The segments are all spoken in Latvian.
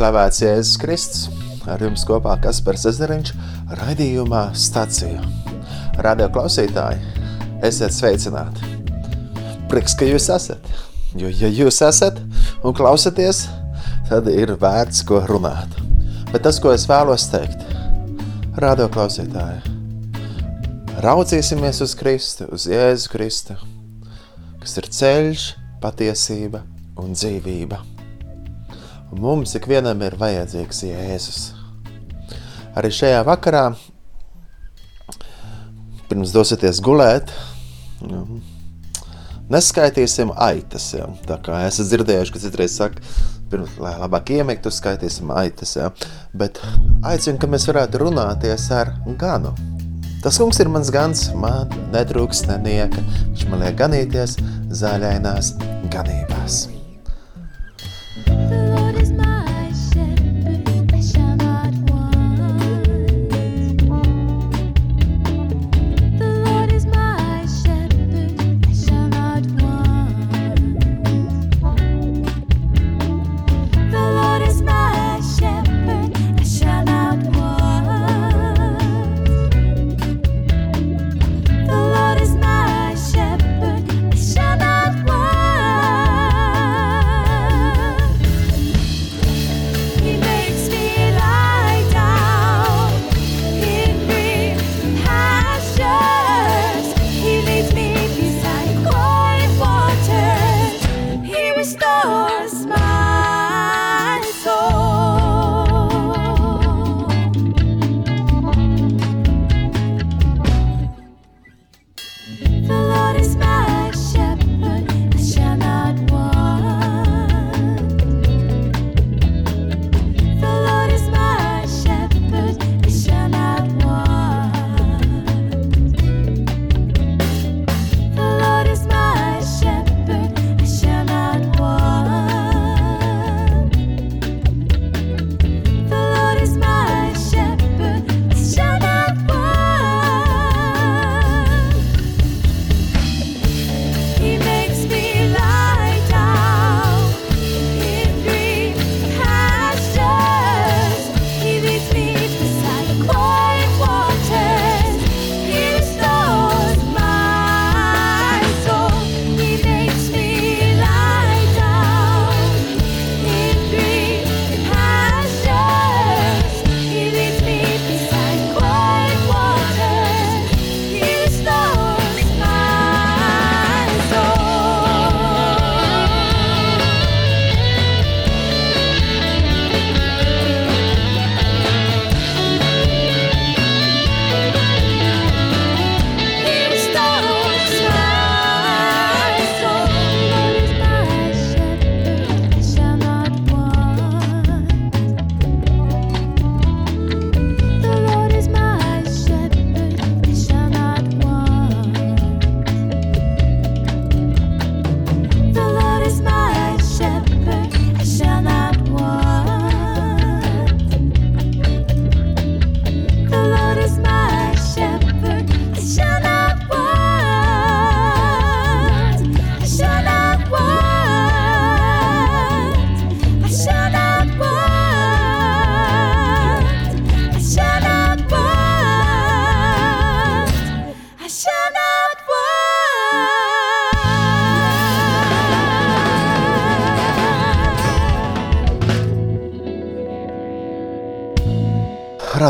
Slavēts Jēzus Kristus, ar jums kopā Kaspars Ezeriņš, raidījumā Stacija. Radio klausītāji, esiet sveicināti! Prieks, ka jūs esat, jo ja jūs esat un klausaties, tad ir vērts ko runāt. Bet tas, ko es vēlos teikt, radio klausītāji, raudzīsimies uz Kristu, uz Jēzu Kristu, kas ir ceļš, patiesība un dzīvība. Mums ikvienam ir vajadzīgs Jēzus. Arī šajā vakarā, pirms dosieties gulēt, neskaitīsim aitas. Ja. Tā kā esat dzirdējuši, ka citreiz saka, pirms, lai labāk iemigtu, skaitīsim aitas. Ja. Bet aicinu, ka mēs varētu runāties ar ganu. Tas kungs ir mans gans, man netrūks nenieka, viņš man liek ganīties zaļainās ganībās.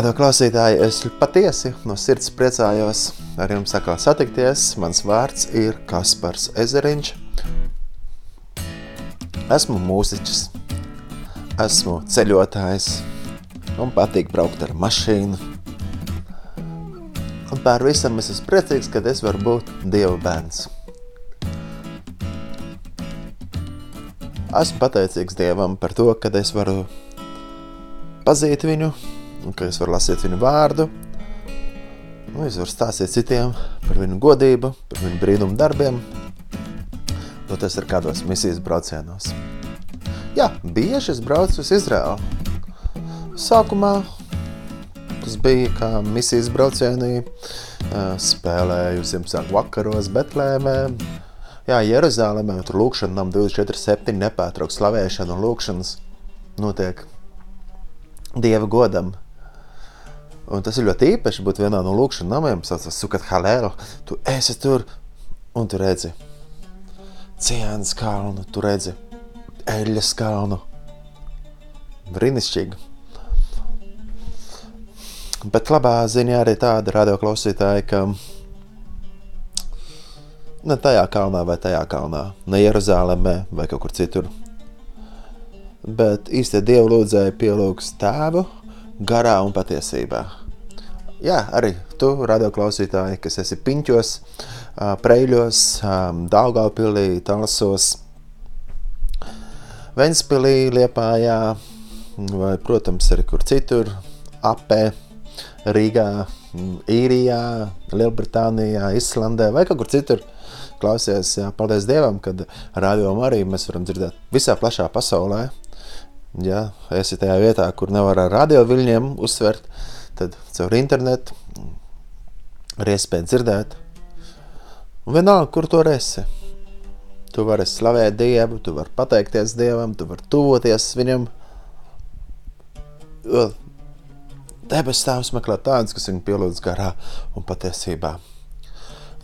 Radio klausītāji, es patiesi no sirds priecājos ar jums atkal satikties. Mans vārds ir Kaspars Ezeriņš. Esmu mūziķis, esmu ceļotājs un patīk braukt ar mašīnu. Un pār visam es esmu priecīgs, kad es varu būt Dieva bērns. Esmu pateicīgs Dievam par to, ka es varu pazīt viņu, ka es varu lasīt viņu vārdu. Nu, es varu stāstīt citiem par viņu godību, par viņu brīnumu darbiem. Doties ar kādos misijas braucienos. Jā, bieži es braucu uz Izraēlu. Sākumā tas bija kā misijas braucienī, spēlēju Ziemassvētku vakaros Betlēmē, Jā, Jeruzālēmē tur lūkšana nam 24-7 nepārtraukt slavēšana un lūkšanas notiek Dieva godam. Un tas ir ļoti īpaši būt vienā no lūkšanas namiem, kas saucas Sukat Halēlu. Tu esi tur un tu redzi Ciānas kalnu, tu redzi Eļas kalnu. Brīnišķīgi. Bet labā ziņā arī tāda radioklausītāja, ka ne tajā kalnā vai tajā kalnā, ne Jeruzalemē vai kaut kur citur. Bet īstie dievu lūdzēji pielūgs tēvu garā un patiesībā. Jā, arī tu, radioklausītāji, kas esi piņķos, preļos, Daugavpilī, Talsos, Ventspilī, Liepājā, vai, protams, arī kur citur, apē, Rīgā, Īrijā, Lielbritānijā, Islandē vai kaut kur citur klausies. Jā, paldies Dievam, kad radio arī mēs varam dzirdēt visā plašā pasaulē. Ja esi tajā vietā, kur nevar ar radio viļņiem uzsvert, tad caur internetu ir iespēja dzirdēt. Un vienalga, kur tu esi. Tu vari slavēt Dievu, tu vari pateikties Dievam, tu vari tuvoties Viņam. Jo debesu Tēvs meklē tādus, kas viņu pielūdz garā un patiesībā.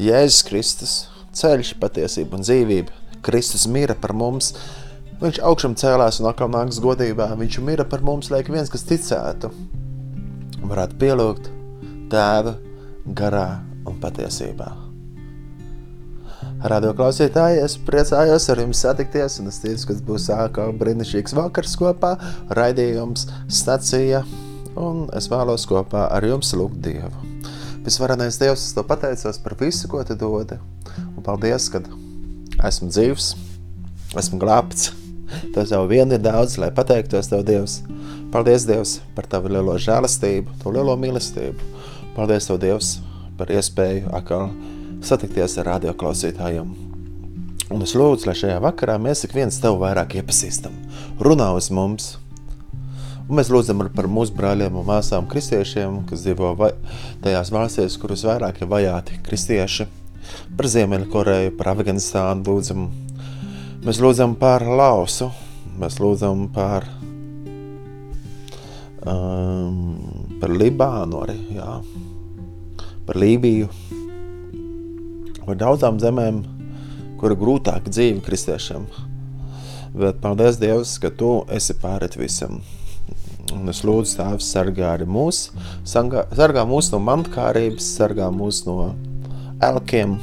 Jēzus Kristus ceļš, patiesība un dzīvība. Kristus mira par mums. Viņš augšām cēlās un atkal nāks godībā. Viņš mira par mums, lai viens, kas ticētu, varētu pielūgt tēva garā un patiesībā. Radio klausītāji, es priecājos ar jums satikties, un es ticu, ka būs atkal brīnišķīgs vakars kopā, raidījums, stacija, un es vēlos kopā ar jums lūgt Dievu. Visvarenais Dievs, es to pateicos par visu, ko tu dodi. Un paldies, ka esmu dzīvs, esmu glābts. Tas jau vien ir daudz, lai pateiktos Tev, Dievs. Paldies, Dievs, par Tavu lielo žēlastību, Tavu lielo mīlestību. Paldies, Tev, Dievs, par iespēju atkal satikties ar radioklausītājiem. Un es lūdzu, lai šajā vakarā mēs ik viens Tev vairāk iepazīstam. Runā uz mums! Un mēs lūdzam par mūsu brāļiem un māsām kristiešiem, kas dzīvo vai, tajās valstīs, kuras vairāk ir vajāti kristieši. Par Ziemeļkoreju, par Afganistānu lūdzam. Mēs lūdzam par Lausu, mēs lūdzam par, um, par Libānu arī, jā, par Lībiju, par daudzām zemēm, kur ir grūtāk dzīve kristiešiem. Bet paldies Dievs, ka Tu esi pārret visam. Un es lūdzu, Tēvs, sargā arī mūs, sargā, sargā mūs no mantkārības, sargā mūs no elkiem,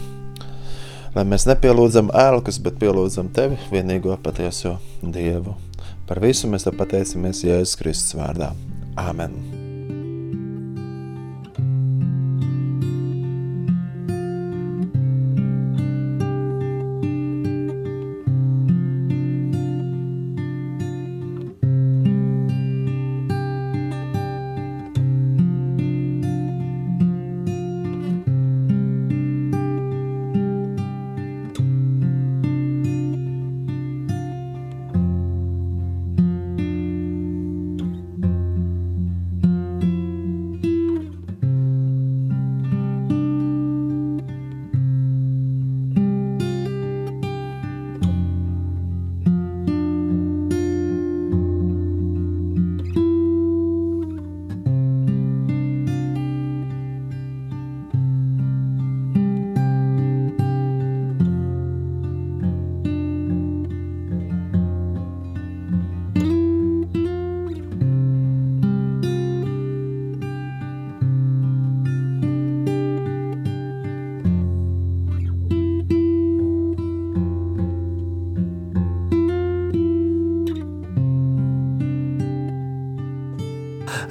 lai mēs nepielūdzam elkus, bet pielūdzam Tevi, vienīgo patieso Dievu. Par visu mēs te pateicamies Jēzus Kristus vārdā. Āmen!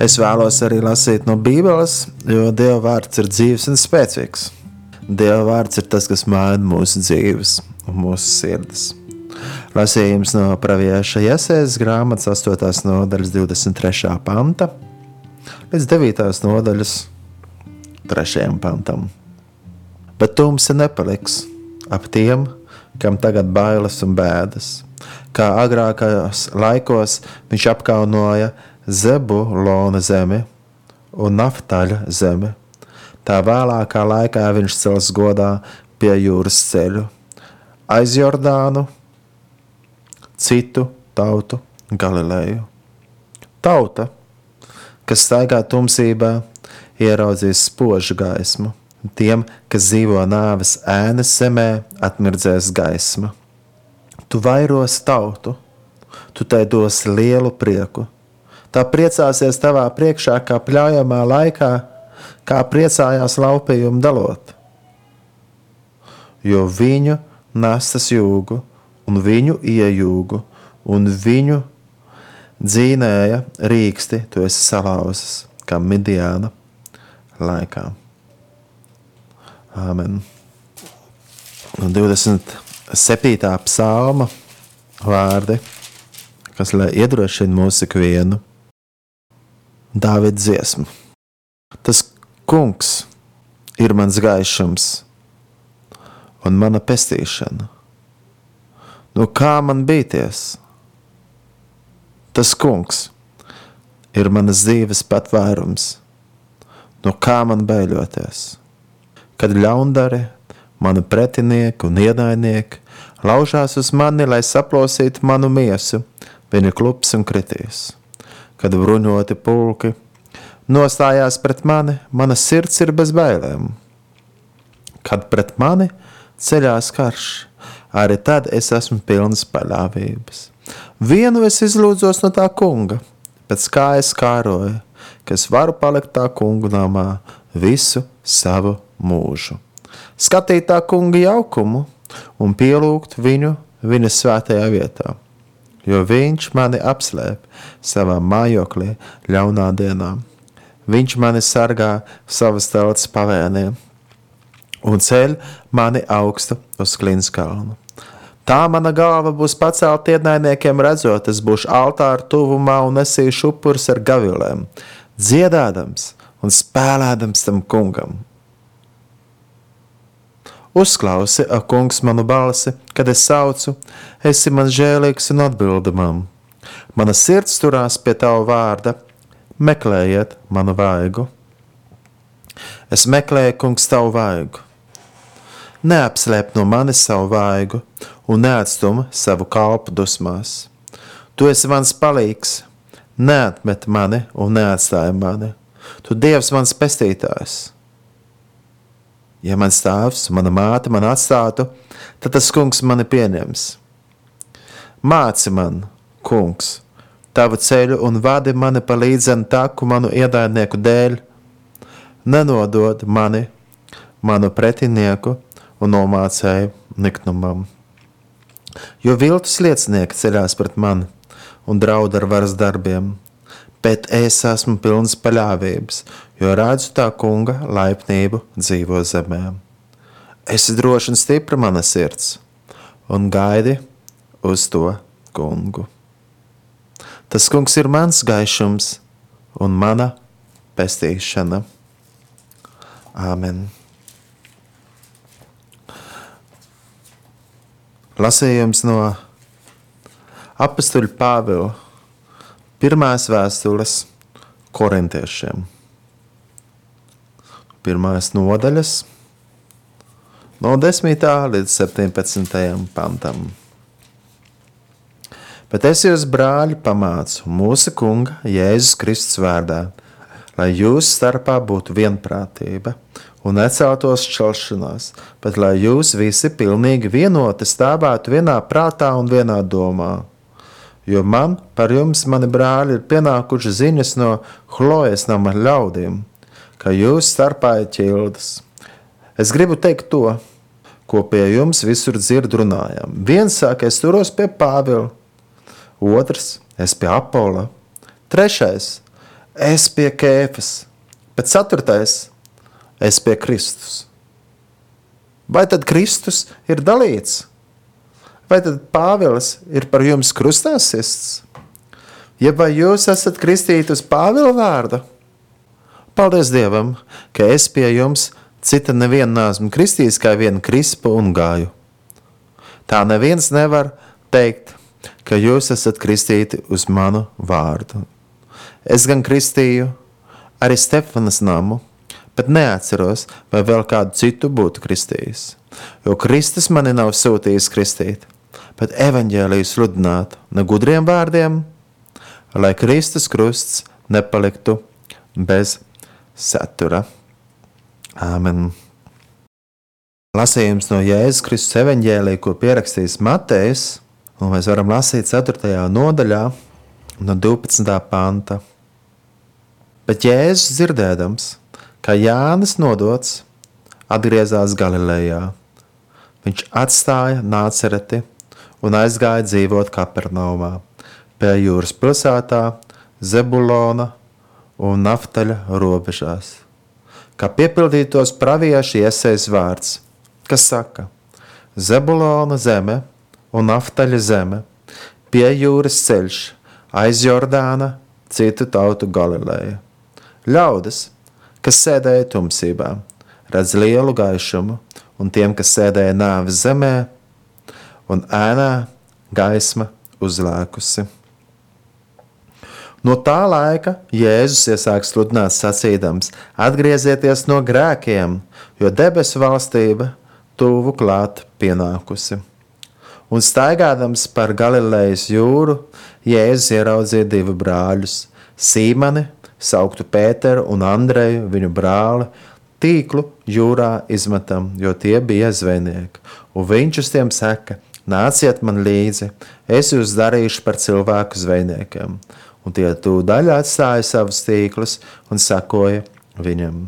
Es vēlos arī lasīt no Bībeles, jo Dieva vārds ir dzīves un spēcīgs. Dieva vārds ir tas, kas maina mūsu dzīves un mūsu sirdis. Lasījums no pravieša Jēzus grāmatas 8. nodaļas 23. panta līdz 9. nodaļas 3. pantam. Bet tumsa nepaliks ap tiem, kam tagad bailes un bēdas. Kā agrākajos laikos viņš apkaunoja Zebulona zemi un Naftaļa zemi. Tā vēlākā laikā viņš cels godā pie jūras ceļu, aiz Jordānu, citu tautu Galileju. Tauta, kas staigā tumsībā, ieraudzīs spožu gaismu. Tiem, kas dzīvo nāves ēnas zemē, atmirdzēs gaisma. Tu vairos tautu, tu tai dosi lielu prieku. Tā priecāsies tavā priekšā, kā pļaujamā laikā, kā priecājās laupījumu dalot. Jo viņu nesas jūgu, un viņu iejūgu, un viņu dzīnēja rīksti, tu esi salauzis, kā Midiāna laikā. Āmen. Un 27. psalma vārdi, kas iedrošina mūsu ikvienu. Dāvida dziesmu. Tas kungs ir mans gaišums un mana pestīšana. Nu, kā man bīties? Tas kungs ir manas dzīves patvērums. Nu, kā man baiļoties? Kad ļaundari, mani pretinieki un ienaidnieki laužās uz mani, lai saplosītu manu miesu, viņa klups un kritīs kad bruņoti pulki nostājās pret mani, mana sirds ir bez bailēm. Kad pret mani ceļās karš, arī tad es esmu pilns paļāvības. Vienu es izlūdzos no tā kunga, pēc kā es kāroju, ka es varu palikt tā kungu namā visu savu mūžu. Skatīt tā kunga jaukumu un pielūgt viņu viņa svētajā vietā jo viņš mani apslēp savā mājoklī ļaunā dienā. Viņš mani sargā savas tautas pavēniem un ceļ mani augstu uz klīnas kalnu. Tā mana galva būs pacelta ienaidniekiem, redzot, es būšu altāra tuvumā un nesīšu upurus ar gavilēm, dziedādams un spēlēdams tam kungam. Uzklausi, ak, kungs, manu balsi, kad es saucu, esi man žēlīgs un atbildamam. Mana sirds turās pie tava vārda, meklējiet manu vaigu. Es meklēju, kungs, tavu vaigu. Neapslēp no manis savu vaigu un neatstum savu kalpu dusmās. Tu esi mans palīgs, neatmet mani un neatstāj mani. Tu Dievs mans pestītājs Ja mans tēvs, mana māte man atstātu, tad tas kungs mani pieņems. Māci man, kungs, tavu ceļu un vadi mani pa līdzenu taku manu ienaidnieku dēļ. Nenodod mani, manu pretinieku un nomācēju niknumam. Jo viltus liecinieki ceļās pret mani un draud ar varas darbiem bet es esmu pilns paļāvības, jo redzu tā kunga laipnību dzīvo zemē. Esi droši un stipra mana sirds, un gaidi uz to kungu. Tas kungs ir mans gaišums un mana pestīšana. Āmen! Lasījums no apakstuļa Pāvila Pirmās vēstules korintiešiem. Pirmās nodaļas no 10. līdz 17. pantam. Bet es jūs, brāļi, pamācu mūsu Kunga Jēzus Kristus vārdā, lai jūsu starpā būtu vienprātība un neceltos šķelšanās, bet lai jūs visi pilnīgi vienoti stāvētu vienā prātā un vienā domā jo man par jums, mani brāļi, ir pienākuši ziņas no Chlojas nama ļaudīm, ka jūs starpā ir ķildas. Es gribu teikt to, ko pie jums visur dzird runājam. Viens saka, es turos pie Pāvila, otrs, es pie Apola, trešais, es pie Kēfas, bet ceturtais, es pie Kristus. Vai tad Kristus ir dalīts? Vai tad Pāvils ir par jums krustā sists? Ja vai jūs esat kristīti uz Pāvila vārda? Paldies Dievam, ka es pie jums cita nevienu nesmu kristījis kā vienu krispu un gāju. Tā neviens nevar teikt, ka jūs esat kristīti uz manu vārdu. Es gan kristīju arī Stefanas namu, bet neatceros, vai vēl kādu citu būtu kristījis. Jo Kristus mani nav sūtījis kristīt, bet evaņģēliju sludināt ne gudriem vārdiem, lai Kristus krusts nepaliktu bez satura. Āmen! Lasījums no Jēzus Kristus evanģēlī, ko pierakstījis Matejs, un mēs varam lasīt 4. nodaļā, no 12. panta. Bet Jēzus dzirdēdams, ka Jānis nodots, atgriezās Galilejā. Viņš atstāja Nācereti un aizgāja dzīvot Kapernaumā, pie jūras pilsētā, Zebulona un Naftaļa robežās. Kā piepildītos praviešu iesaistīts vārds, kas saka: Zebulona zeme un Naftaļa zeme, pie jūras ceļš, aiz Jordāna, citu tautu Galileja. Ļaudis, kas sēdēja tumsībā, redz lielu gaišumu, un tiem, kas sēdēja nāves zemē, un ēnā gaisma uzlēkusi. No tā laika Jēzus iesāk sludināt sacīdams: Atgriezieties no grēkiem, jo debesu valstība tuvu klāt pienākusi. Un staigādams par Galilejas jūru, Jēzus ieraudzīja divus brāļus - Sīmani, sauktu Pēteru un Andreju, viņu brāli, tīklu jūrā izmetam, jo tie bija zvejnieki. Un viņš uz tiem saka: Nāciet man līdzi, es jūs darīšu par cilvēku zvejniekiem. Un tie tūdaļ atstāja savus tīklus un sakoja viņam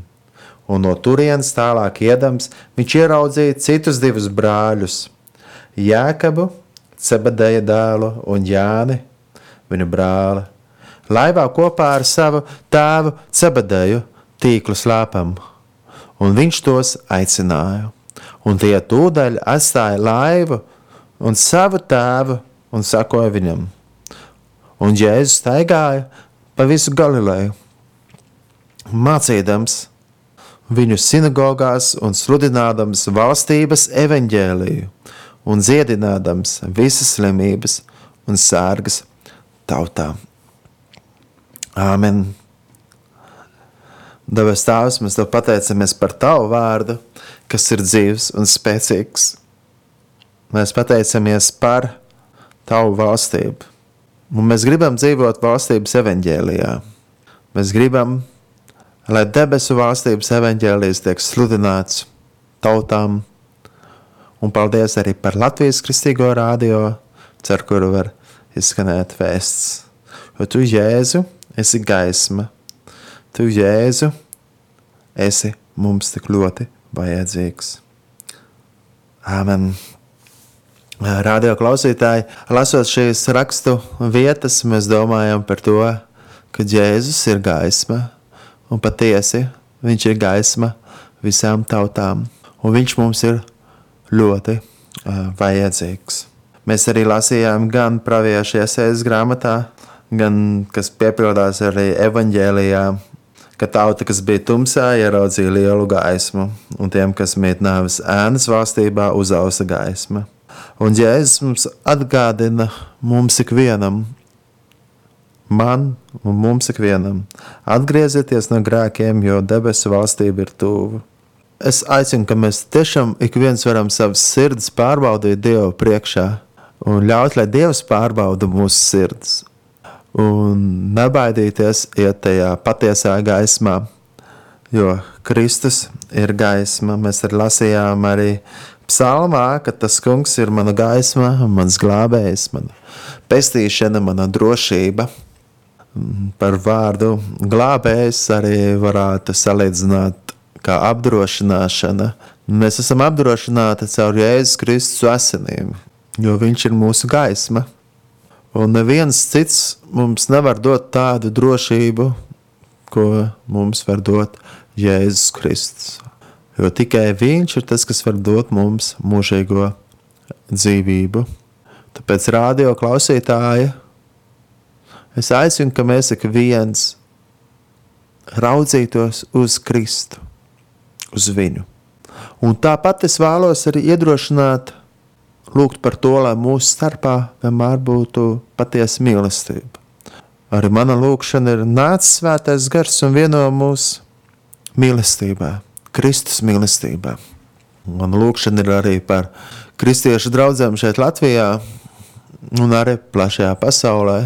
un no turienes tālāk iedams, viņš ieraudzīja citus divus brāļus - Jēkabu, Cebedeja dēlu un Jāni, viņa brāli. Laivā kopā ar savu tēvu Cebedeju tīklu slēpam, un viņš tos aicināja. Un tie tūdaļ atstāja laivu un savu tēvu un sakoja viņam. Un Jēzus staigāja pa visu Galileju, mācīdams viņu sinagogās un sludinādams valstības evaņģēliju un dziedinādams visas slimības un sērgas tautām. Āmen! Dabas Tēvs, mēs Tev pateicamies par Tavu vārdu, kas ir dzīves un spēcīgs. Mēs pateicamies par Tavu valstību. Un mēs gribam dzīvot valstības evaņģēlijā. Mēs gribam lai debesu valstības evaņģēlijas tiek sludināts tautām. Un paldies arī par Latvijas kristīgo rādio, cer kuru var izskanēt vēsts. Jo tu, Jēzu, esi gaisma, tu, Jēzu, esi mums tik ļoti vajadzīgs. Āmen! Radio klausītāji, lasot šīs rakstu vietas, mēs domājam par to, ka Jēzus ir gaisma, un patiesi viņš ir gaisma visām tautām, un viņš mums ir ļoti uh, vajadzīgs. Mēs arī lasījām gan praviešu iesaistas grāmatā, gan kas piepildās arī evaņģēlijā, ka tauta, kas bija tumsā, ieraudzīja lielu gaismu, un tiem, kas mīt nāves ēnas valstībā, uzausa gaisma. Un Jēzus mums atgādina mums ikvienam, man un mums ikvienam. Atgriezieties no grēkiem, jo debesu valstība ir tuvu. Es aicinu, ka mēs tiešām ik viens varam savas sirds pārbaudīt Dievu priekšā un ļaut, lai Dievs pārbauda mūsu sirds. Un nebaidīties iet tajā patiesā gaismā, jo Kristus ir gaisma. Mēs arī lasījām arī psalmā, ka tas kungs ir mana gaisma, mans glābējs, mana pestīšana, mana drošība par vārdu glābējs arī varētu salīdzināt kā apdrošināšana. Mēs esam apdrošināti caur Jēzus Kristus asinīm, jo Viņš ir mūsu gaisma. Un neviens cits mums nevar dot tādu drošību, ko mums var dot Jēzus Kristus. Jo tikai Viņš ir tas, kas var dot mums mūžīgo dzīvību. Tāpēc rādio klausītāji Es aicinu, ka mēs ik viens raudzītos uz Kristu, uz viņu. Un tāpat es vēlos arī iedrošināt, lūgt par to, lai mūsu starpā vienmēr būtu patiesa mīlestība. Arī mana lūkšana ir nācis svētais gars un vieno mūsu mīlestībā, Kristus mīlestībā. Mana lūkšana ir arī par kristiešu draugiem šeit Latvijā un arī plašajā pasaulē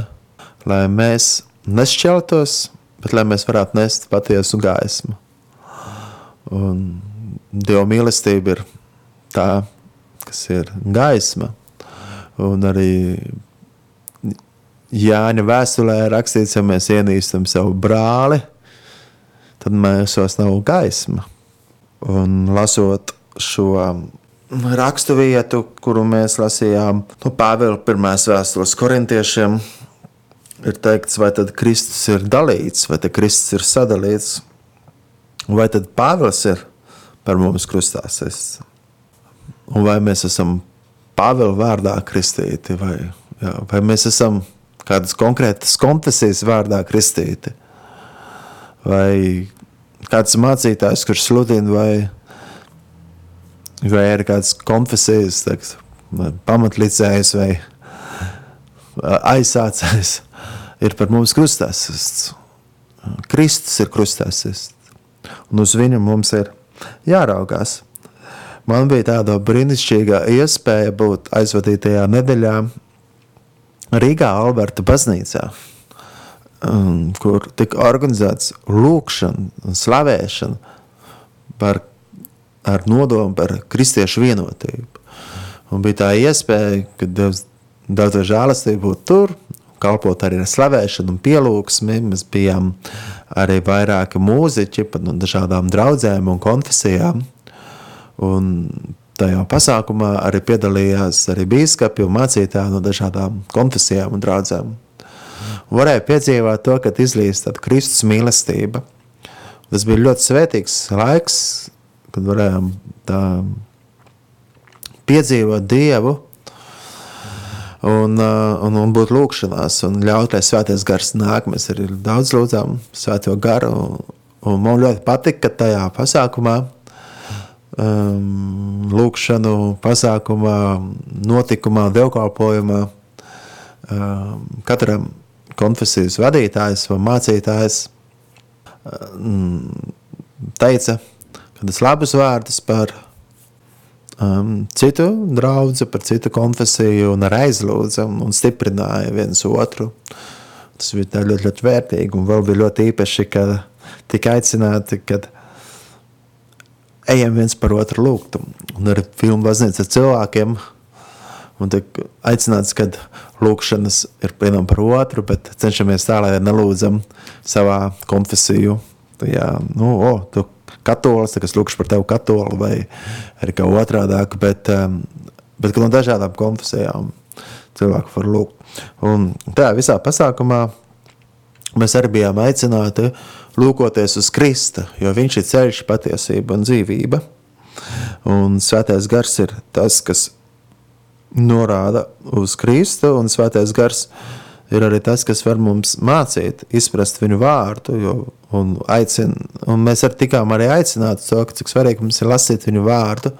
lai mēs nešķeltos, bet lai mēs varētu nest patiesu gaismu. Un Dieva mīlestība ir tā, kas ir gaisma. Un arī Jāņa vēstulē rakstīts, ja mēs ienīstam savu brāli, tad mūsos nav gaisma. Un lasot šo rakstu vietu, kuru mēs lasījām no nu, Pāvila pirmās vēstules korintiešiem, ir teikts, vai tad Kristus ir dalīts, vai tad Kristus ir sadalīts, vai tad Pāvils ir par mums krustāsies. Un vai mēs esam Pāvila vārdā kristīti, vai, jā, vai mēs esam kādas konkrētas konfesijas vārdā kristīti, vai kāds mācītājs, kurš sludina, vai, vai ir kāds konfesijas teiks, pamatlicējs vai aizsācējs, ir par mums krustāsists. Kristus ir krustāsists, un uz viņu mums ir jāraugās. Man bija tāda brīnišķīga iespēja būt aizvadītajā nedēļā Rīgā, Alberta baznīcā, um, kur tika organizēts lūkšana un slavēšana par, ar nodomu par kristiešu vienotību. Un bija tā iespēja, ka Dievs daudz žēlastību būt tur, kalpot arī ar slavēšanu un pielūgsmi. Mēs bijām arī vairāki mūziķi no dažādām draudzēm un konfesijām. Un tajā pasākumā arī piedalījās arī bīskapi un mācītāji no dažādām konfesijām un draudzēm. Varēja piedzīvot to, kad izlīst Kristus mīlestība. Tas bija ļoti svētīgs laiks, kad varējām tā piedzīvot Dievu un, un, un būt lūkšanās un ļaut, lai svētais gars nāk. Mēs arī daudz lūdzām svēto garu, un, un man ļoti patika, ka tajā pasākumā um, lūkšanu pasākumā, notikumā, dievkalpojumā. Um, katram konfesijas vadītājs vai mācītājs um, teica kādus labus vārdus par um, citu draugu, par citu konfesiju un aizlūdza un stiprināja viens otru. Tas bija ļoti, ļoti vērtīgi un vēl bija ļoti īpaši, ka tika aicināti, kad ejam viens par otru lūgt. Un ar filmu baznīca ar cilvēkiem. Un tiek aicināts, ka lūkšanas ir vienam par otru, bet cenšamies tā, lai nelūdzam savā konfesiju. Jā, nu, o, tu katolis, kas lūkš par tevi katoli vai arī kā otrādāk, bet, um, bet no dažādām konfesijām cilvēku var lūgt. Un tajā visā pasākumā mēs arī bijām aicināti lūkoties uz Krista, jo viņš ir ceļš, patiesība un dzīvība. Un svētais gars ir tas, kas norāda uz Kristu, un svētais gars ir arī tas, kas var mums mācīt, izprast viņu vārdu, jo, un, aicin, un mēs arī tikām arī aicināti to, cik svarīgi mums ir lasīt viņu vārdu,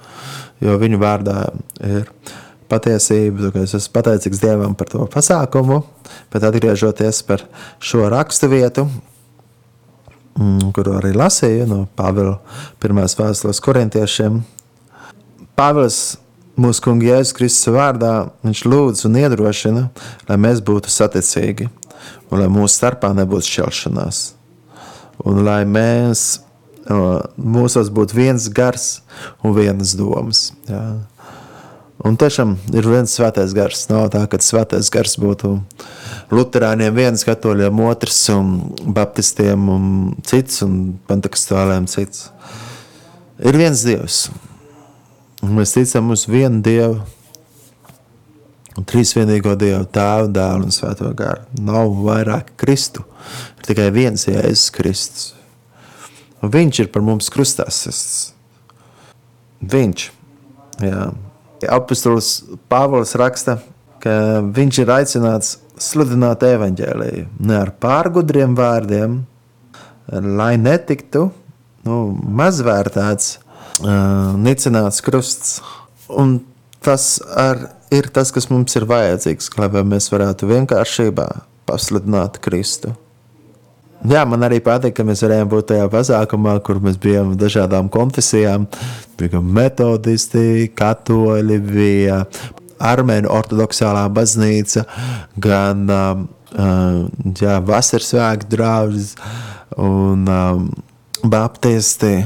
jo viņu vārdā ir patiesība, es esmu pateicīgs Dievam par to pasākumu, bet atgriežoties par šo rakstu vietu, Mm, kuru arī lasīju no Pāvila pirmās vēstules korintiešiem. Pāvils mūsu kunga Jēzus Kristus vārdā, viņš lūdz un iedrošina, lai mēs būtu saticīgi un lai mūsu starpā nebūtu šķelšanās. Un lai mēs, mūsos būtu viens gars un vienas domas. Jā. Un tiešām ir viens svētais gars. Nav tā, ka svētais gars būtu luterāniem viens, katoļiem otrs, un baptistiem un cits, un pentakostāliem cits. Ir viens dievs. Mēs ticam uz vienu dievu, un trīsvienīgo dievu, tēvu, dēlu un svēto garu. Nav vairāk Kristu. Ir tikai viens Jēzus Kristus. Un viņš ir par mums krustāsists. Viņš. Jā. Apostols Pāvils raksta, ka viņš ir aicināts sludināt evaņģēlīju ne ar pārgudriem vārdiem, lai netiktu nu, mazvērtēts, uh, nicināts krusts. Un tas ar, ir tas, kas mums ir vajadzīgs, lai mēs varētu vienkāršībā pasludināt Kristu. Jā, man arī patīk, ka mēs varējām būt tajā pasākumā, kur mēs bijām dažādām konfesijām. Bija metodisti, katoļi, bija armēņu ortodoksālā baznīca, gan um, uh, jā, vasaras svētku draugs un um, baptisti,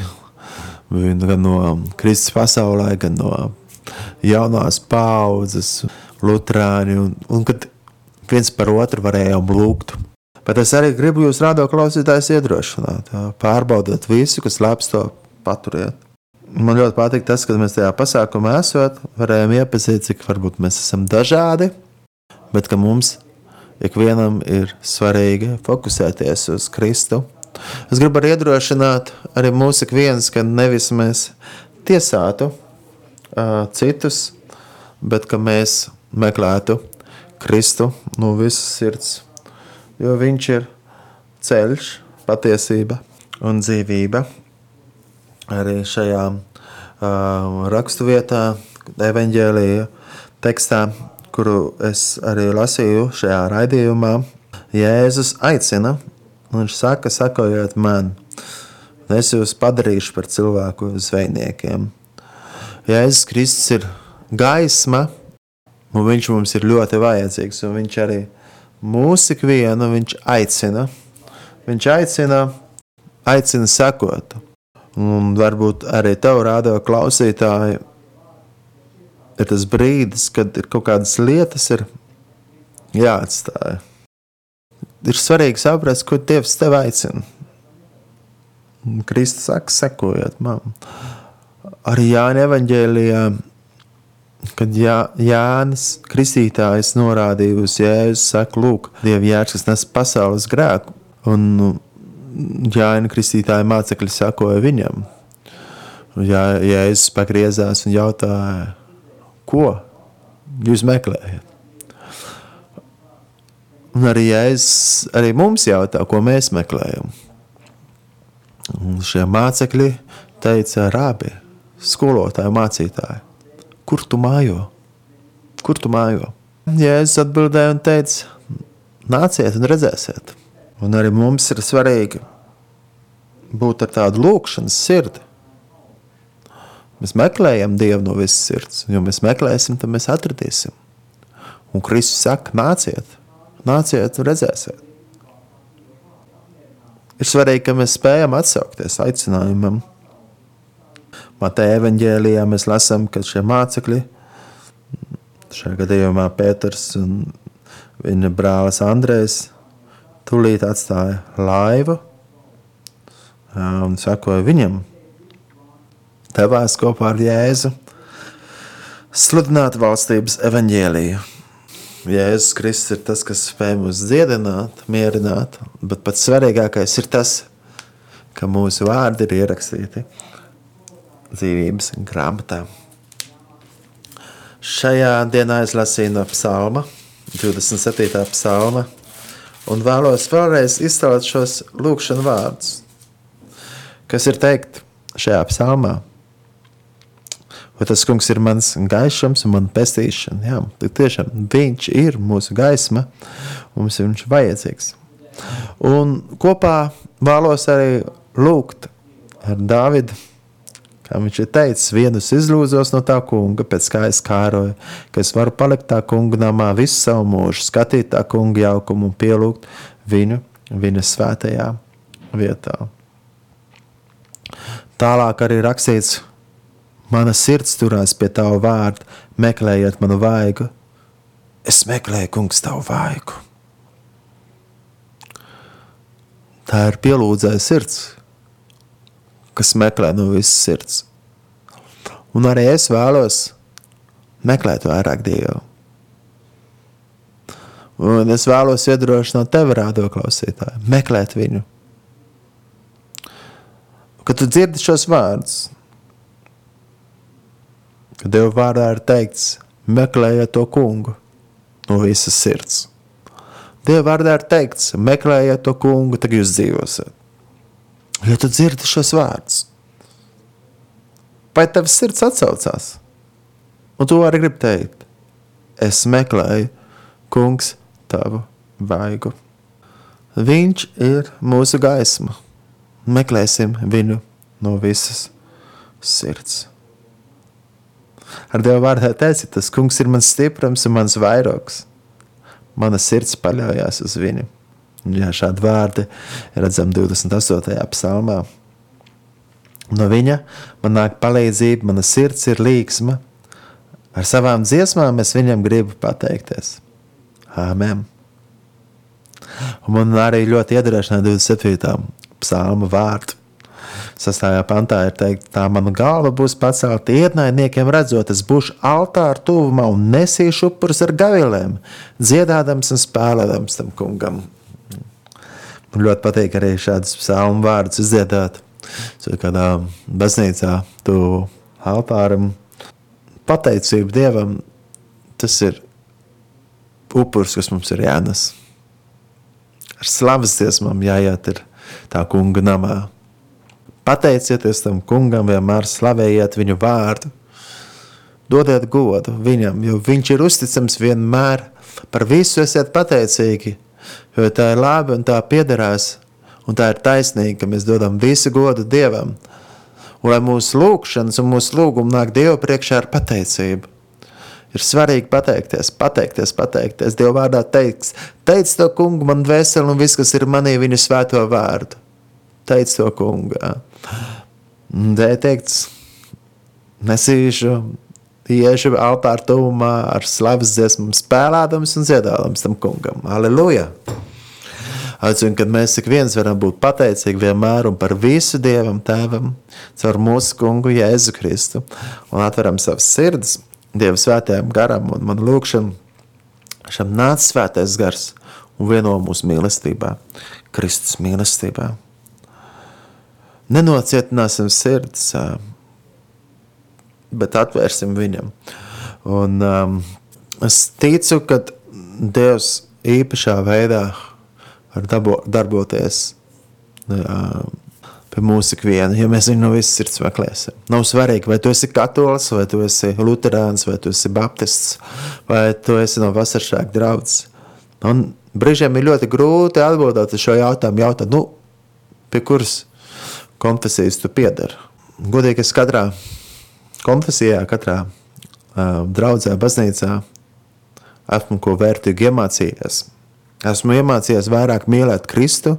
gan no Kristus pasaulē, gan no jaunās paudzes, lutrāņi, un, un kad viens par otru varējām lūgt. Bet es arī gribu jūs rādo klausītājs iedrošināt, pārbaudot visu, kas labs to paturiet. Man ļoti patīk tas, ka mēs tajā pasākumā esot, varējām iepazīt, cik varbūt mēs esam dažādi, bet ka mums ikvienam ir svarīgi fokusēties uz Kristu. Es gribu arī iedrošināt arī mūsu ikvienas, ka nevis mēs tiesātu uh, citus, bet ka mēs meklētu Kristu no visas sirds, jo Viņš ir ceļš, patiesība un dzīvība. Arī šajā uh, raksturvietā, evanģēlīja tekstā, kuru es arī lasīju šajā raidījumā, Jēzus aicina, viņš saka, sakojiet man, es jūs padarīšu par cilvēku zvejniekiem. Jēzus Kristus ir gaisma, un viņš mums ir ļoti vajadzīgs, un viņš arī mūs ikvienu viņš aicina. Viņš aicina, aicina sekot. Un varbūt arī tev rādā klausītāji, ir tas brīdis, kad ir kaut kādas lietas ir jāatstāj. Ir svarīgi saprast, ko Dievs tev aicina. Kristus saka, sekojiet man. Arī Jānis Evanģēlijā, kad Jā, Jānis Kristītājs norādīja uz Jēzu, saka, lūk, Dieva jērs, kas nes pasaules grēku. Un Jānis Kristītāja mācekļi sakoja viņam. Jā, Jēzus pagriezās un jautāja, ko jūs meklējat? Un arī, es, arī mums jautā, ko mēs meklējam. Un šie mācekļi teica, rābi, skolotāji, mācītāji, kur tu mājo? Kur tu mājo? Jēzus atbildēja un teica, nāciet un redzēsiet. Un arī mums ir svarīgi būt ar tādu lūkšanas sirdi. Mēs meklējam Dievu no visas sirds, jo mēs meklēsim, tad mēs atradīsim. Un Kristus saka, nāciet, nāciet redzēsiet. Ir svarīgi, ka mēs spējam atsaukties aicinājumam. Mateja evanģēlijā mēs lasām, ka šie mācekļi, šajā gadījumā Pēters un viņa brālis Andrejs, tūlīt atstāja laivu un sekoja viņam devās kopā ar Jēzu sludināt valstības evaņģēliju. Jēzus Kristus ir tas, kas spēj mūs dziedināt, mierināt, bet pats svarīgākais ir tas, ka mūsu vārdi ir ierakstīti dzīvības grāmatā. Šajā dienā es lasīju no psalma, 27. psalma, un vēlos vēlreiz izcelt šos lūkšanu vārdus, kas ir teikt šajā psalmā. Vai tas kungs ir mans gaišums un man pestīšana? Jā, tiešām viņš ir mūsu gaisma, mums ir viņš vajadzīgs. Un kopā vēlos arī lūgt ar Dāvidu, kā viņš ir teicis, vienus izlūzos no tā kunga, pēc kā es kāroju, ka es varu palikt tā kunga namā visu savu mūžu, skatīt tā kunga jaukumu un pielūgt viņu, viņa svētajā vietā. Tālāk arī rakstīts, Mana sirds turās pie tava vārda, meklējiet manu vaigu. Es meklēju, kungs, tavu vaigu. Tā ir pielūdzēja sirds, kas meklē no visas sirds. Un arī es vēlos meklēt vairāk Dievu. Un es vēlos iedrošināt tevi, rādo klausītāji, meklēt viņu. Kad tu dzirdi šos vārdus, ka Dieva vārdā ir teikts, meklējiet to kungu no visas sirds. Dieva vārdā ir teikts, meklējiet to kungu, tad jūs dzīvosiet. Ja tu dzirdi šos vārdus, vai tavs sirds atsaucās? Un tu vari grib teikt, es meklēju kungs tavu vaigu. Viņš ir mūsu gaisma. Meklēsim viņu no visas sirds. Ar Dievu vārdā teici, tas kungs ir mans stiprums un mans vairogs. mana sirds paļaujas uz viņu. Jā, šādi vārdi redzam 28. psalmā. No viņa man nāk palīdzība, mana sirds ir līksma. Ar savām dziesmām es viņam gribu pateikties. Āmen! Un man arī ļoti iedrošināja 27. psalma vārdu. Sastajā pantā ir teikt, tā mana galva būs pacelta ienaidniekiem, redzot, es būšu altāra tuvumā un nesīšu upurus ar gavilēm, dziedādams un spēlēdams tam kungam. Man ļoti patīk arī šādus psalmu vārdus izdziedāt. Kādā baznīcā tu altāram pateicību Dievam, tas ir upurs, kas mums ir jānes. Ar slavas dziesmām jāiet ir tā kunga namā. Pateicieties tam kungam, vienmēr slavējiet viņu vārdu. Dodiet godu viņam, jo viņš ir uzticams vienmēr. Par visu esiet pateicīgi, jo tā ir labi un tā piederās, un tā ir taisnīga, ka mēs dodam visu godu Dievam. Un lai mūsu lūgšanas un mūsu lūgumi nāk Dievu priekšā ar pateicību. Ir svarīgi pateikties, pateikties, pateikties. Dieva vārdā teiks, teic to kungu, man dvēseli un viss, kas ir manī, viņa svēto vārdu. Teic to kungā. Dēļ teikts, nesīšu, iešu altāra tuvumā ar slavas dziesmu, spēlādams un dziedādams tam kungam. Aleluja! Aicinu, kad mēs ik viens varam būt pateicīgi vienmēr un par visu Dievam Tēvam, caur mūsu kungu Jēzu Kristu, un atveram savas sirdis Dieva svētajam garam un man lūkšam, šam nāc svētais gars un vieno mūsu mīlestībā, Kristus mīlestībā nenocietināsim sirds, bet atvērsim viņam. Un, um, es ticu, ka Dievs īpašā veidā var dabo, darboties uh, pie mūsu ikviena, ja mēs viņu no visas sirds meklēsim. Nav svarīgi, vai tu esi katolis, vai tu esi luterāns, vai tu esi baptists, vai tu esi no vasaršāka draudzes. Un brīžiem ir ļoti grūti atbildēt uz šo jautājumu, jautāt, nu, pie kuras konfesijas tu piedari. Godīgi, es katrā konfesijā, katrā uh, draudzē, baznīcā esmu ko vērtīgu iemācījies. Esmu iemācījies vairāk mīlēt Kristu,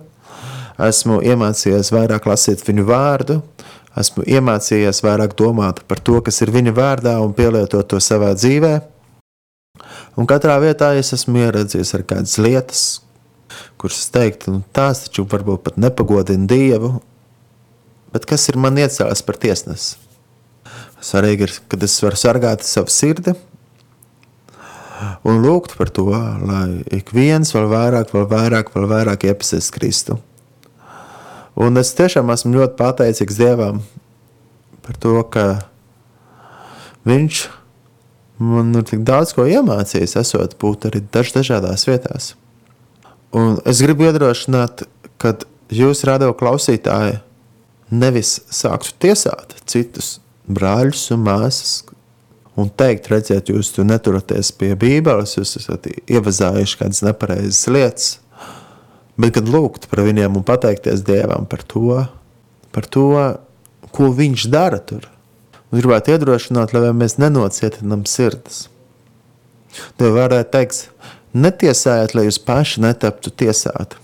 esmu iemācījies vairāk lasīt viņu vārdu, esmu iemācījies vairāk domāt par to, kas ir viņa vārdā un pielietot to savā dzīvē. Un katrā vietā es esmu ieredzējis ar kādas lietas, kuras teiktu, nu, tās taču varbūt pat nepagodina Dievu, bet kas ir man iecēlis par tiesnesi? Svarīgi ir, kad es varu sargāt savu sirdi un lūgt par to, lai ik viens vēl vairāk, vēl vairāk, vēl vairāk iepazīst Kristu. Un es tiešām esmu ļoti pateicīgs Dievam par to, ka Viņš man ir tik daudz ko iemācījis, esot būt arī daž dažādās vietās. Un es gribu iedrošināt, ka jūs, radio klausītāji, nevis sāktu tiesāt citus brāļus un māsas un teikt, redziet, jūs tur neturaties pie Bībeles, jūs esat ievazājuši kādas nepareizas lietas, bet gan lūgt par viņiem un pateikties Dievam par to, par to, ko viņš dara tur. Un gribētu iedrošināt, lai mēs nenocietinām sirdis. Tev varētu teikt, netiesājiet, lai jūs paši netaptu tiesāti.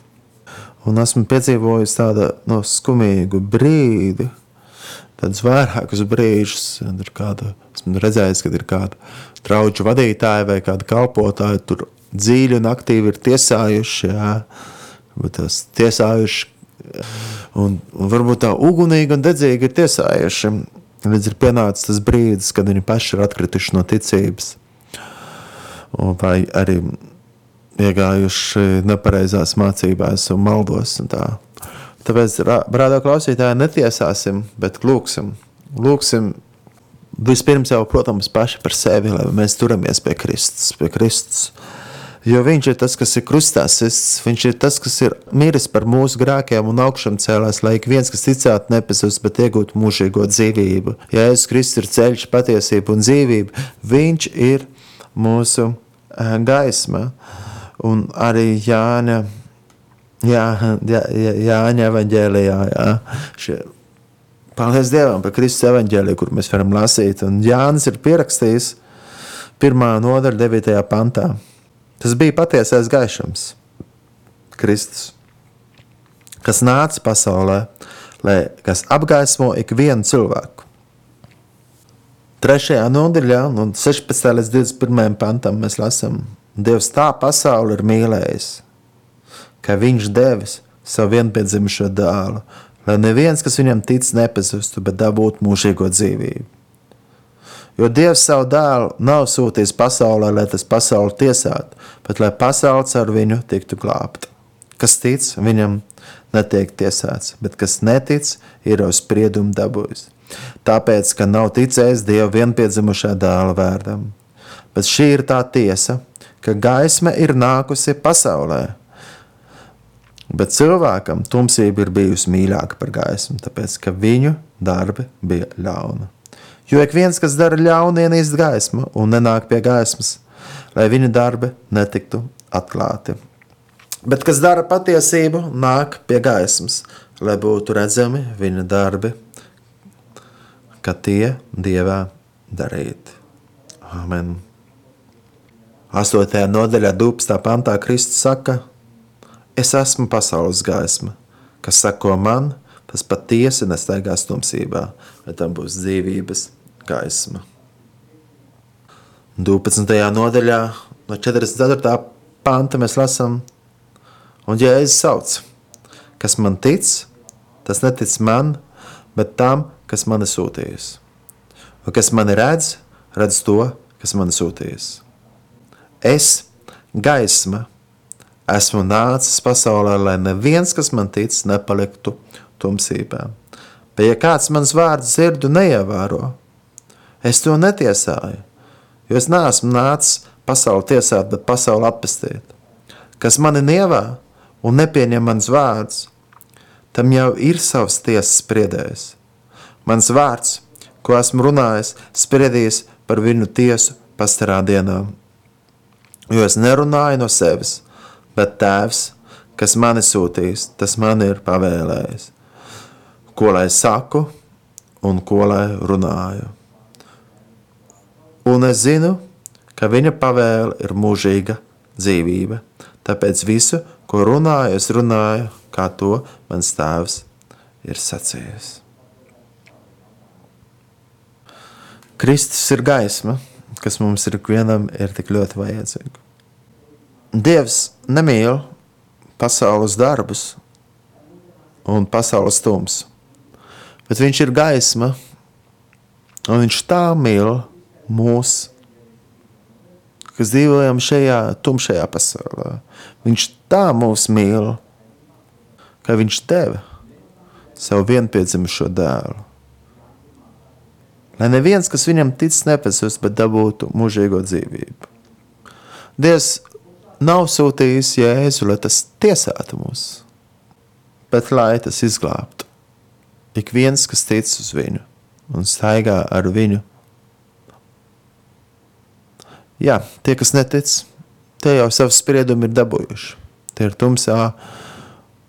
Un esmu piedzīvojis tādu no skumīgu brīdi, tādus vairākus brīžus. Kāda, esmu redzējis, kad ir kāda draugu vadītāja vai kāda kalpotāja tur dziļi un aktīvi ir tiesājuši. Jā, tiesājuši un, un varbūt tā ugunīgi un dedzīgi ir tiesājuši. Līdz ir pienācis tas brīdis, kad viņi paši ir atkrituši no ticības. Vai arī iegājuši nepareizās mācībās un maldos. Un tā. Tāpēc, brāļa klausītāji, netiesāsim, bet lūksim. lūksim vispirms jau, protams, paši par sevi, lai mēs turamies pie Kristus. Pie Kristus. Jo viņš ir tas, kas ir krustā sists, viņš ir tas, kas ir miris par mūsu grēkiem un augšām cēlās, lai ik viens, kas ticētu, nepazust, bet iegūtu mūžīgo dzīvību. Ja Jēzus Kristus ir ceļš, patiesība un dzīvība, viņš ir mūsu gaisma. Uh, un arī Jāņa, jā, jā, Jāņa evaņģēlijā. Jā, šie, paldies Dievam par Kristus evaņģēliju, kur mēs varam lasīt. Un Jānis ir pierakstījis pirmā nodaļa 9. pantā. Tas bija patiesais gaišums, Kristus, kas nāca pasaulē, lai kas apgaismo ikvienu cilvēku. 3. nodaļā, no 16. līdz 21. pantam, mēs lasām, Dievs tā pasauli ir mīlējis, ka Viņš devis savu vienpiedzimušo dēlu, lai neviens, kas viņam tic, nepazustu, bet dabūtu mūžīgo dzīvību. Jo Dievs savu dēlu nav sūtījis pasaulē, lai tas pasauli tiesātu, bet lai pasaule ar viņu tiktu glābta. Kas tic, viņam netiek tiesāts, bet kas netic, ir uz spriedumu dabūjis. Tāpēc, ka nav ticējis Dieva vienpiedzimušā dēla vārdam. Bet šī ir tā tiesa, ka gaisma ir nākusi pasaulē, Bet cilvēkam tumsība ir bijusi mīļāka par gaismu, tāpēc ka viņu darbi bija ļauni. Jo ik viens, kas dara ļaunu, ienīst gaismu un nenāk pie gaismas, lai viņa darbi netiktu atklāti. Bet kas dara patiesību, nāk pie gaismas, lai būtu redzami viņa darbi, ka tie dievā darīti. Amen. 8. nodaļā, 12. pantā Kristus saka, Es esmu pasaules gaisma, kas sako man, tas patiesi nestaigās tumsībā, bet tam būs dzīvības gaisma. 12. nodaļā, no 44. panta mēs lasām, un Jēzus sauc, kas man tic, tas netic man, bet tam, kas mani sūtījis. Un kas mani redz, redz to, kas mani sūtījis. Es, gaisma, Esmu nācis pasaulē, lai neviens, kas man tic, nepaliktu tumsībā. Bet, ja kāds mans vārds dzirdu neievēro, es to netiesāju, jo es neesmu nācis pasauli tiesāt, bet pasauli apestīt. Kas mani nievā un nepieņem mans vārds, tam jau ir savs tiesas spriedējs. Mans vārds, ko esmu runājis, spriedīs par viņu tiesu pastarā dienā. Jo es nerunāju no sevis, bet Tēvs, kas mani sūtīs, tas man ir pavēlējis. Ko lai saku un ko lai runāju. Un es zinu, ka viņa pavēle ir mūžīga dzīvība. Tāpēc visu, ko runāju, es runāju, kā to mans tēvs ir sacījis. Kristus ir gaisma, kas mums ir ikvienam ir tik ļoti vajadzīga. Dievs nemīl pasaules darbus un pasaules tums, bet Viņš ir gaisma, un Viņš tā mīl mūs, kas dzīvojam šajā tumšajā pasaulē. Viņš tā mūs mīl, ka Viņš deva savu vienpiedzimušo dēlu. Lai neviens, kas viņam tic, nepazust, bet dabūtu mūžīgo dzīvību. Dievs nav sūtījis Jēzu, lai tas tiesātu mūs, bet lai tas izglābtu. Ik viens, kas tic uz viņu un staigā ar viņu. Jā, tie, kas netic, tie jau savu spriedumu ir dabūjuši. Tie ir tumsā,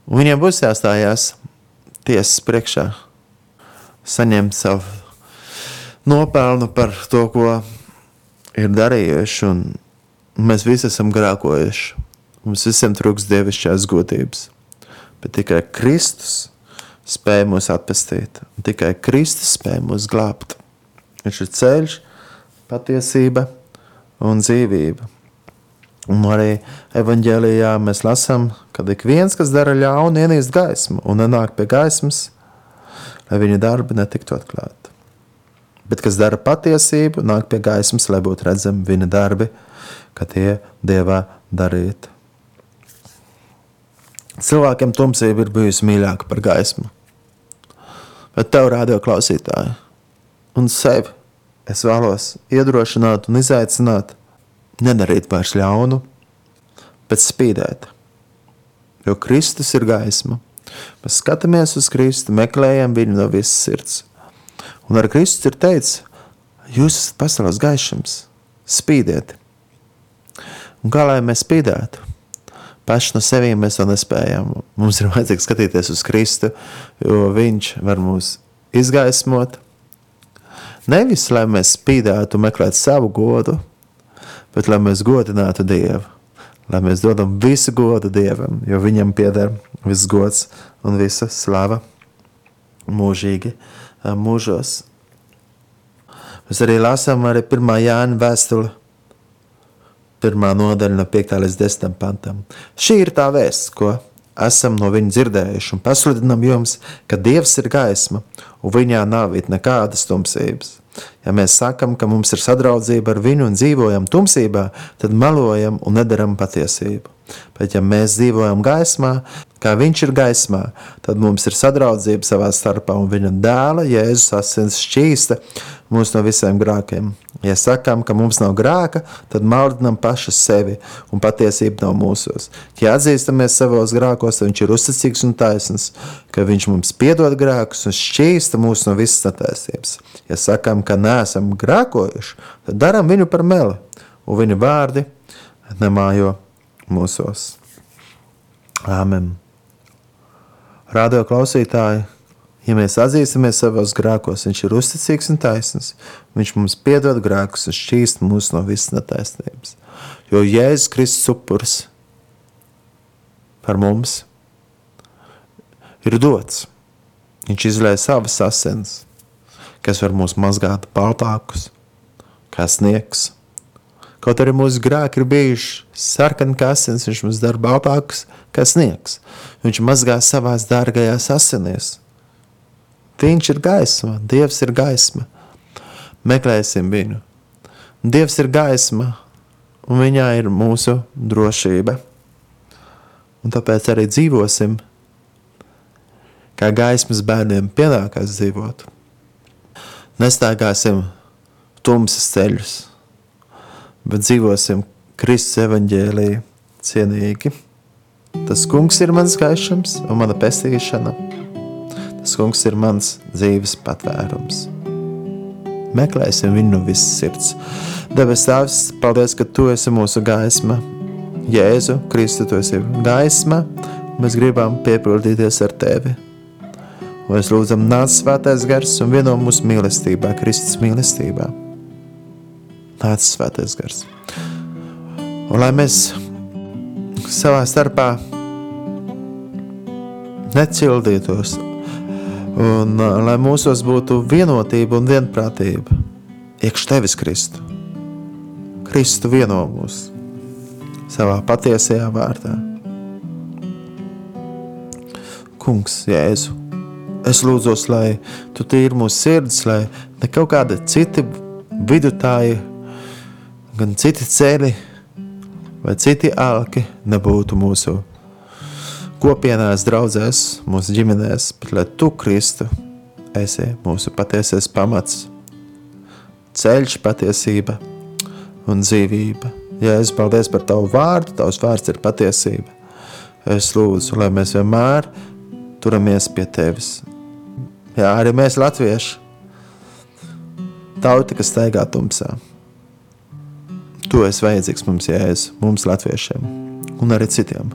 un viņiem būs jāstājās tiesas priekšā, saņemt savu nopelnu par to, ko ir darījuši. Un Mēs visi esam grēkojuši. Mums visiem trūks dievišķās godības. Bet tikai Kristus spēja mūs atpestīt. Tikai Kristus spēja mūs glābt. Viņš ir ceļš, patiesība un dzīvība. Un arī evanģēlijā mēs lasām, ka ik viens, kas dara ļaunu, ienīst gaismu un nenāk pie gaismas, lai viņa darbi netiktu atklāti. Bet kas dara patiesību, nāk pie gaismas, lai būtu redzami viņa darbi ka tie dievā darīt. Cilvēkiem tumsība ir bijusi mīļāka par gaismu. Bet tev, radio klausītāji, un sevi es vēlos iedrošināt un izaicināt, nedarīt vairs ļaunu, bet spīdēt. Jo Kristus ir gaisma. Mēs skatāmies uz Kristu, meklējam viņu no visas sirds. Un ar Kristus ir teicis, jūs esat pasaules gaišums, spīdiet, Un kā lai mēs spīdētu? Paši no sevis mēs to nespējam. Mums ir vajadzīgs skatīties uz Kristu, jo Viņš var mūs izgaismot. Nevis lai mēs spīdētu, meklētu savu godu, bet lai mēs godinātu Dievu. lai mēs dodam visu godu Dievam, jo Viņam pieder viss gods un visa slava mūžīgi mūžos. Mēs arī lasām arī 1. Jāņa vēstuli, pirmā nodaļa no 5. līdz 10. pantam. Šī ir tā vēsts, ko esam no viņa dzirdējuši un pasludinam jums, ka Dievs ir gaisma un viņā nav nekādas tumsības. Ja mēs sakam, ka mums ir sadraudzība ar viņu un dzīvojam tumsībā, tad melojam un nedaram patiesību. Bet ja mēs dzīvojam gaismā, kā viņš ir gaismā, tad mums ir sadraudzība savā starpā un viņa dēla Jēzus asins šķīsta mūs no visiem grākiem. Ja sakām, ka mums nav grāka, tad maldinām paši sevi, un patiesība nav mūsos. Ja atzīstamies savos grākos, tad viņš ir uzticīgs un taisns, ka viņš mums piedod grēkus un šķīsta mūs no visas netaisnības. Ja sakām, ka neesam grēkojuši, tad darām viņu par meli, un viņa vārdi nemājo mūsos. Āmen! Radio klausītāji! Ja mēs atzīstamies savos grēkos, Viņš ir uzticīgs un taisns. Viņš mums piedod grēkus un šķīst mūs no visas netaisnības. Jo Jēzus Kristus upuris par mums ir dots. Viņš izlēja savas asins, kas var mūs mazgāt baltākus, kā sniegs. Kaut arī mūsu grēki ir bijuši sarkani kā asins, viņš mums dara baltākus kā sniegs. Viņš mazgā savās dārgajās asinīs. Viņš ir gaisma, Dievs ir gaisma. Meklēsim viņu. Dievs ir gaisma, un viņā ir mūsu drošība. Un tāpēc arī dzīvosim, kā gaismas bērniem pienākās dzīvot. Nestaigāsim tumsas ceļus, bet dzīvosim Kristus evaņģēlīju cienīgi. Tas kungs ir mans gaišums un mana pestīšana. Tas kungs ir mans dzīves patvērums. Meklēsim viņu no visas sirds. Debes Tēvs, paldies, ka Tu esi mūsu gaisma. Jēzu, Kristu, Tu esi gaisma, un mēs gribam piepildīties ar Tevi. Mēs lūdzam, nāc svētais gars un vieno mūsu mīlestībā, Kristus mīlestībā. Nāc svētais gars. Un lai mēs savā starpā necildītos Un uh, lai mūsos būtu vienotība un vienprātība, iekš tevis Kristu. Kristu vieno mūs savā patiesajā vārdā. Kungs, Jēzu, es lūdzos, lai tu tīri mūsu sirdis, lai ne kaut kādi citi vidutāji, gan citi ceļi vai citi alki nebūtu mūsu kopienās, draudzēs, mūsu ģimenēs, bet lai tu, Kristu, esi mūsu patiesais pamats, ceļš, patiesība un dzīvība. Ja es paldies par tavu vārdu, tavs vārds ir patiesība. Es lūdzu, lai mēs vienmēr turamies pie tevis. Jā, arī mēs latvieši, tauta, kas staigā tumsā. Tu esi vajadzīgs mums, Jēzus, mums latviešiem un arī citiem.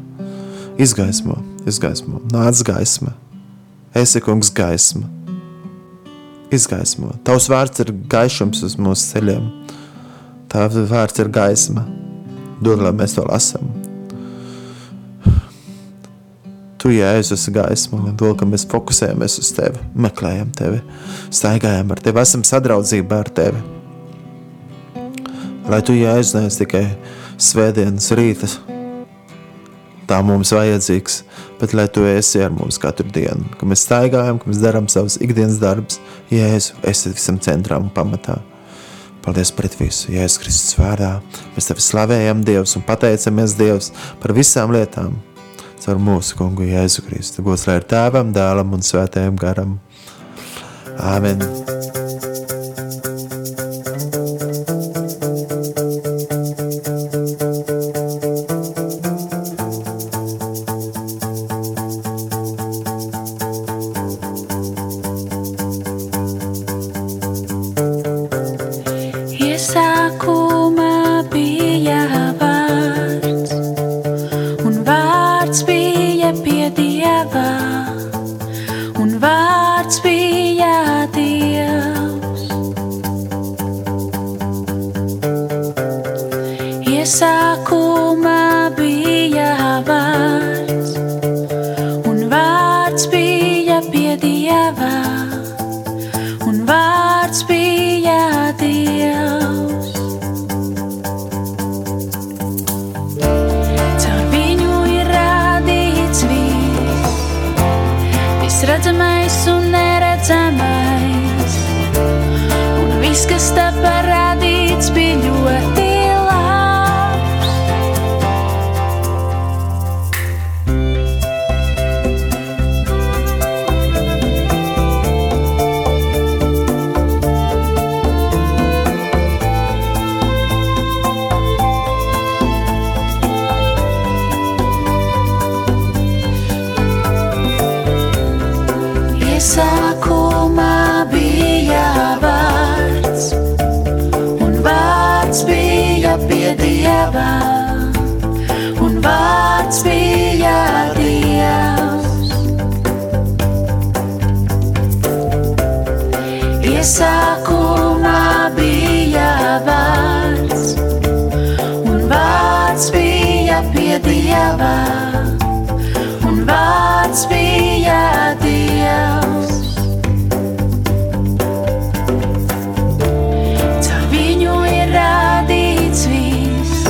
Izgaismo, izgaismo, nāc gaisma. Esi kungs gaisma. Izgaismo. Tavs vārds ir gaišums uz mūsu ceļiem. Tavs vārds ir gaisma. Dod, lai mēs to lasām. Tu, Jēzus, esi gaisma, un dod, ka mēs fokusējamies uz tevi, meklējam tevi, staigājam ar tevi, esam sadraudzībā ar tevi. Lai tu, Jēzus, neesi tikai svētdienas rītas, tā mums vajadzīgs, bet lai tu esi ar mums katru dienu, ka mēs staigājam, ka mēs darām savus ikdienas darbus, Jēzu, esi visam centram un pamatā. Paldies par visu, Jēzus Kristus vārdā. Mēs tevi slavējam, Dievs, un pateicamies Dievs par visām lietām. Caur mūsu kungu Jēzu Kristu. Gods lai ir tēvam, dēlam un svētajam garam. Āmen! Bija Dievs. Caur viņu ir radīts viss,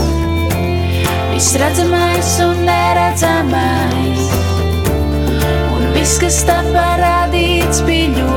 viss redzamais un neredzamais, un viss, kas tā parādīts, bija ļoti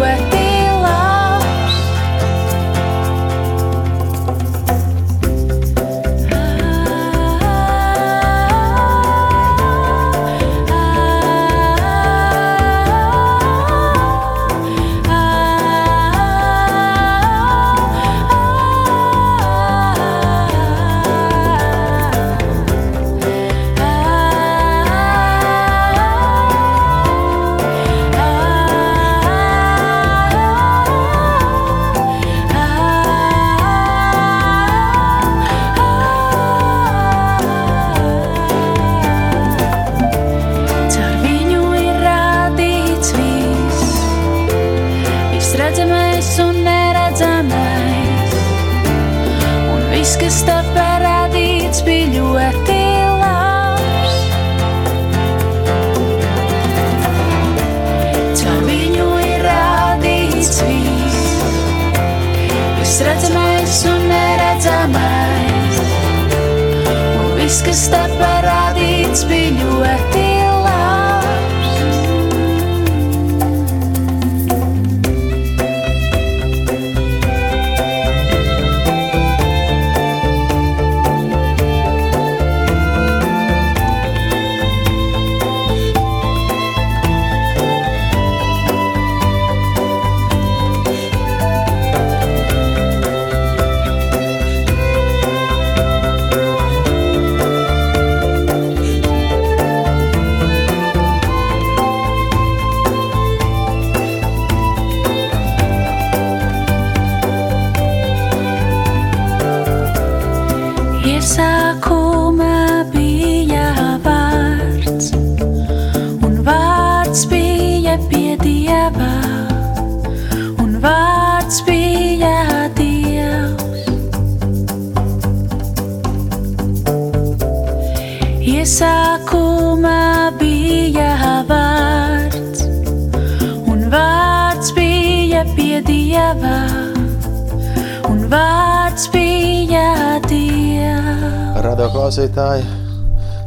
klausītāji,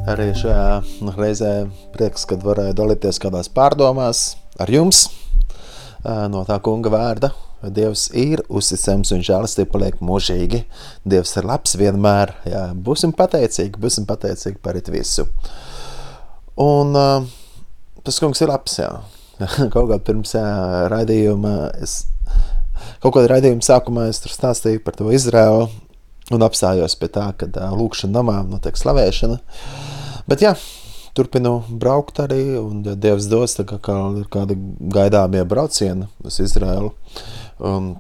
arī šajā reizē prieks, kad varēju dalīties kādās pārdomās ar jums no tā kunga vārda. Dievs ir uzticams un žēlastība paliek mūžīgi. Dievs ir labs vienmēr. Jā, būsim pateicīgi, būsim pateicīgi par visu. Un tas kungs ir labs, jā. Kaut kā pirms jā, raidījuma es kaut kādā raidījuma sākumā es tur stāstīju par to Izraelu un apstājos pie tā, ka lūkšana namā notiek slavēšana. Bet jā, turpinu braukt arī, un ja Dievs dos, tā kā, kā ir kādi gaidāmie braucieni uz Izraelu. Um,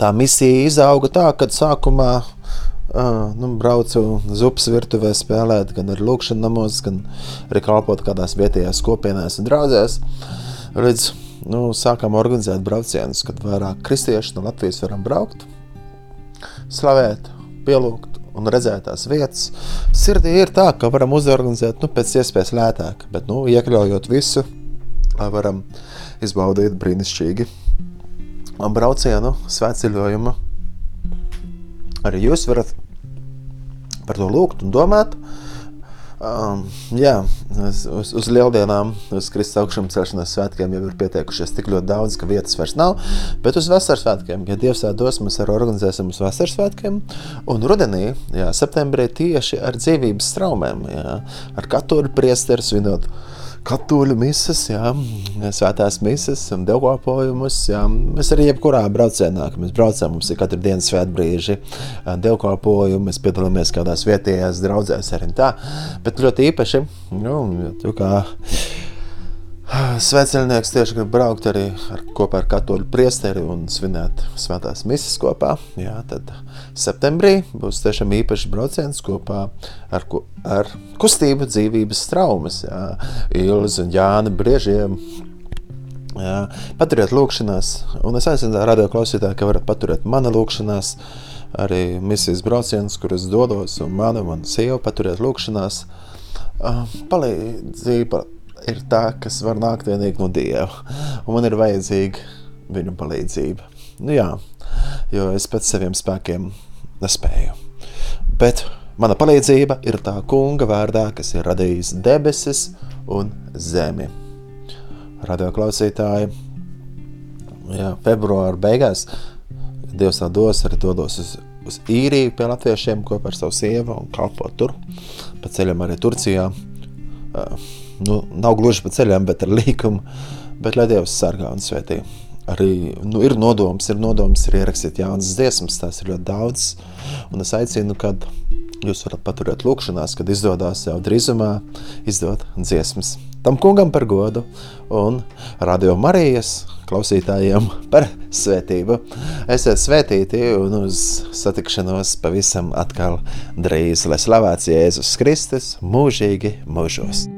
tā misija izauga tā, kad sākumā uh, nu, braucu uz upes virtuvē spēlēt, gan ar lūkšanu namos, gan arī kalpot kādās vietējās kopienās un draudzēs. Līdz nu, sākām organizēt braucienus, kad vairāk kristieši no Latvijas varam braukt, slavēt, pielūgt un redzēt tās vietas. Sirdī ir tā, ka varam uzorganizēt nu, pēc iespējas lētāk, bet nu, iekļaujot visu, varam izbaudīt brīnišķīgi braucienu, svētceļojumu. Arī jūs varat par to lūgt un domāt. Um, jā, uz, uz, uz lieldienām, uz Kristus augšām celšanās svētkiem jau ir pieteikušies tik ļoti daudz, ka vietas vairs nav. Bet uz vasaras svētkiem, ja Dievs tā dos, mēs arī organizēsim uz vasaras svētkiem. Un rudenī, jā, septembrī tieši ar dzīvības straumēm, jā, ar katoļu priesteru svinot katoļu misas, jā, svētās misas dievkalpojumus. Jā. Mēs arī jebkurā braucienā, kad mēs braucam, mums ir katru dienu svētbrīži dievkalpojumi, mēs piedalāmies kādās vietējās draudzēs arī tā. Bet ļoti īpaši, nu, tu kā Svētceļnieks tieši grib braukt arī ar, kopā ar katoļu priesteri un svinēt svētās misas kopā. Jā, tad septembrī būs tiešām īpašs brauciens kopā ar, ar kustību dzīvības traumas. Jā, Ilz un Jāni Briežiem. Jā, paturiet lūkšanās, un es aicinu radio klausītāju, ka varat paturēt mana lūkšanās, arī misijas braucienus, kur es dodos, un manu, un sievu paturiet lūkšanās. Palīdzība ir tā, kas var nākt tikai no Dieva. Un man ir vajadzīga viņa palīdzība. Nu, jā, jo es pēc saviem spēkiem nespēju. Bet mana palīdzība ir tā kunga vārdā, kas ir radījis debesis un zemi. Radio klausītāji, jā, februāra beigās Dievs tā dos, arī dodos uz, uz īriju pie latviešiem kopā ar savu sievu un kalpot tur. Pa ceļam arī Turcijā. Uh, nu, nav gluži pa ceļam, bet ar līkumu, bet lai Dievs sargā un svētī. Arī nu, ir nodoms, ir nodoms ir ierakstīt jaunas dziesmas, tās ir ļoti daudz, un es aicinu, kad jūs varat paturēt lūkšanās, kad izdodas jau drīzumā izdot dziesmas. Tam kungam par godu un radio Marijas klausītājiem par svētību. Esiet svētīti un uz satikšanos pavisam atkal drīz, lai slavēts Jēzus Kristus mūžīgi mūžos.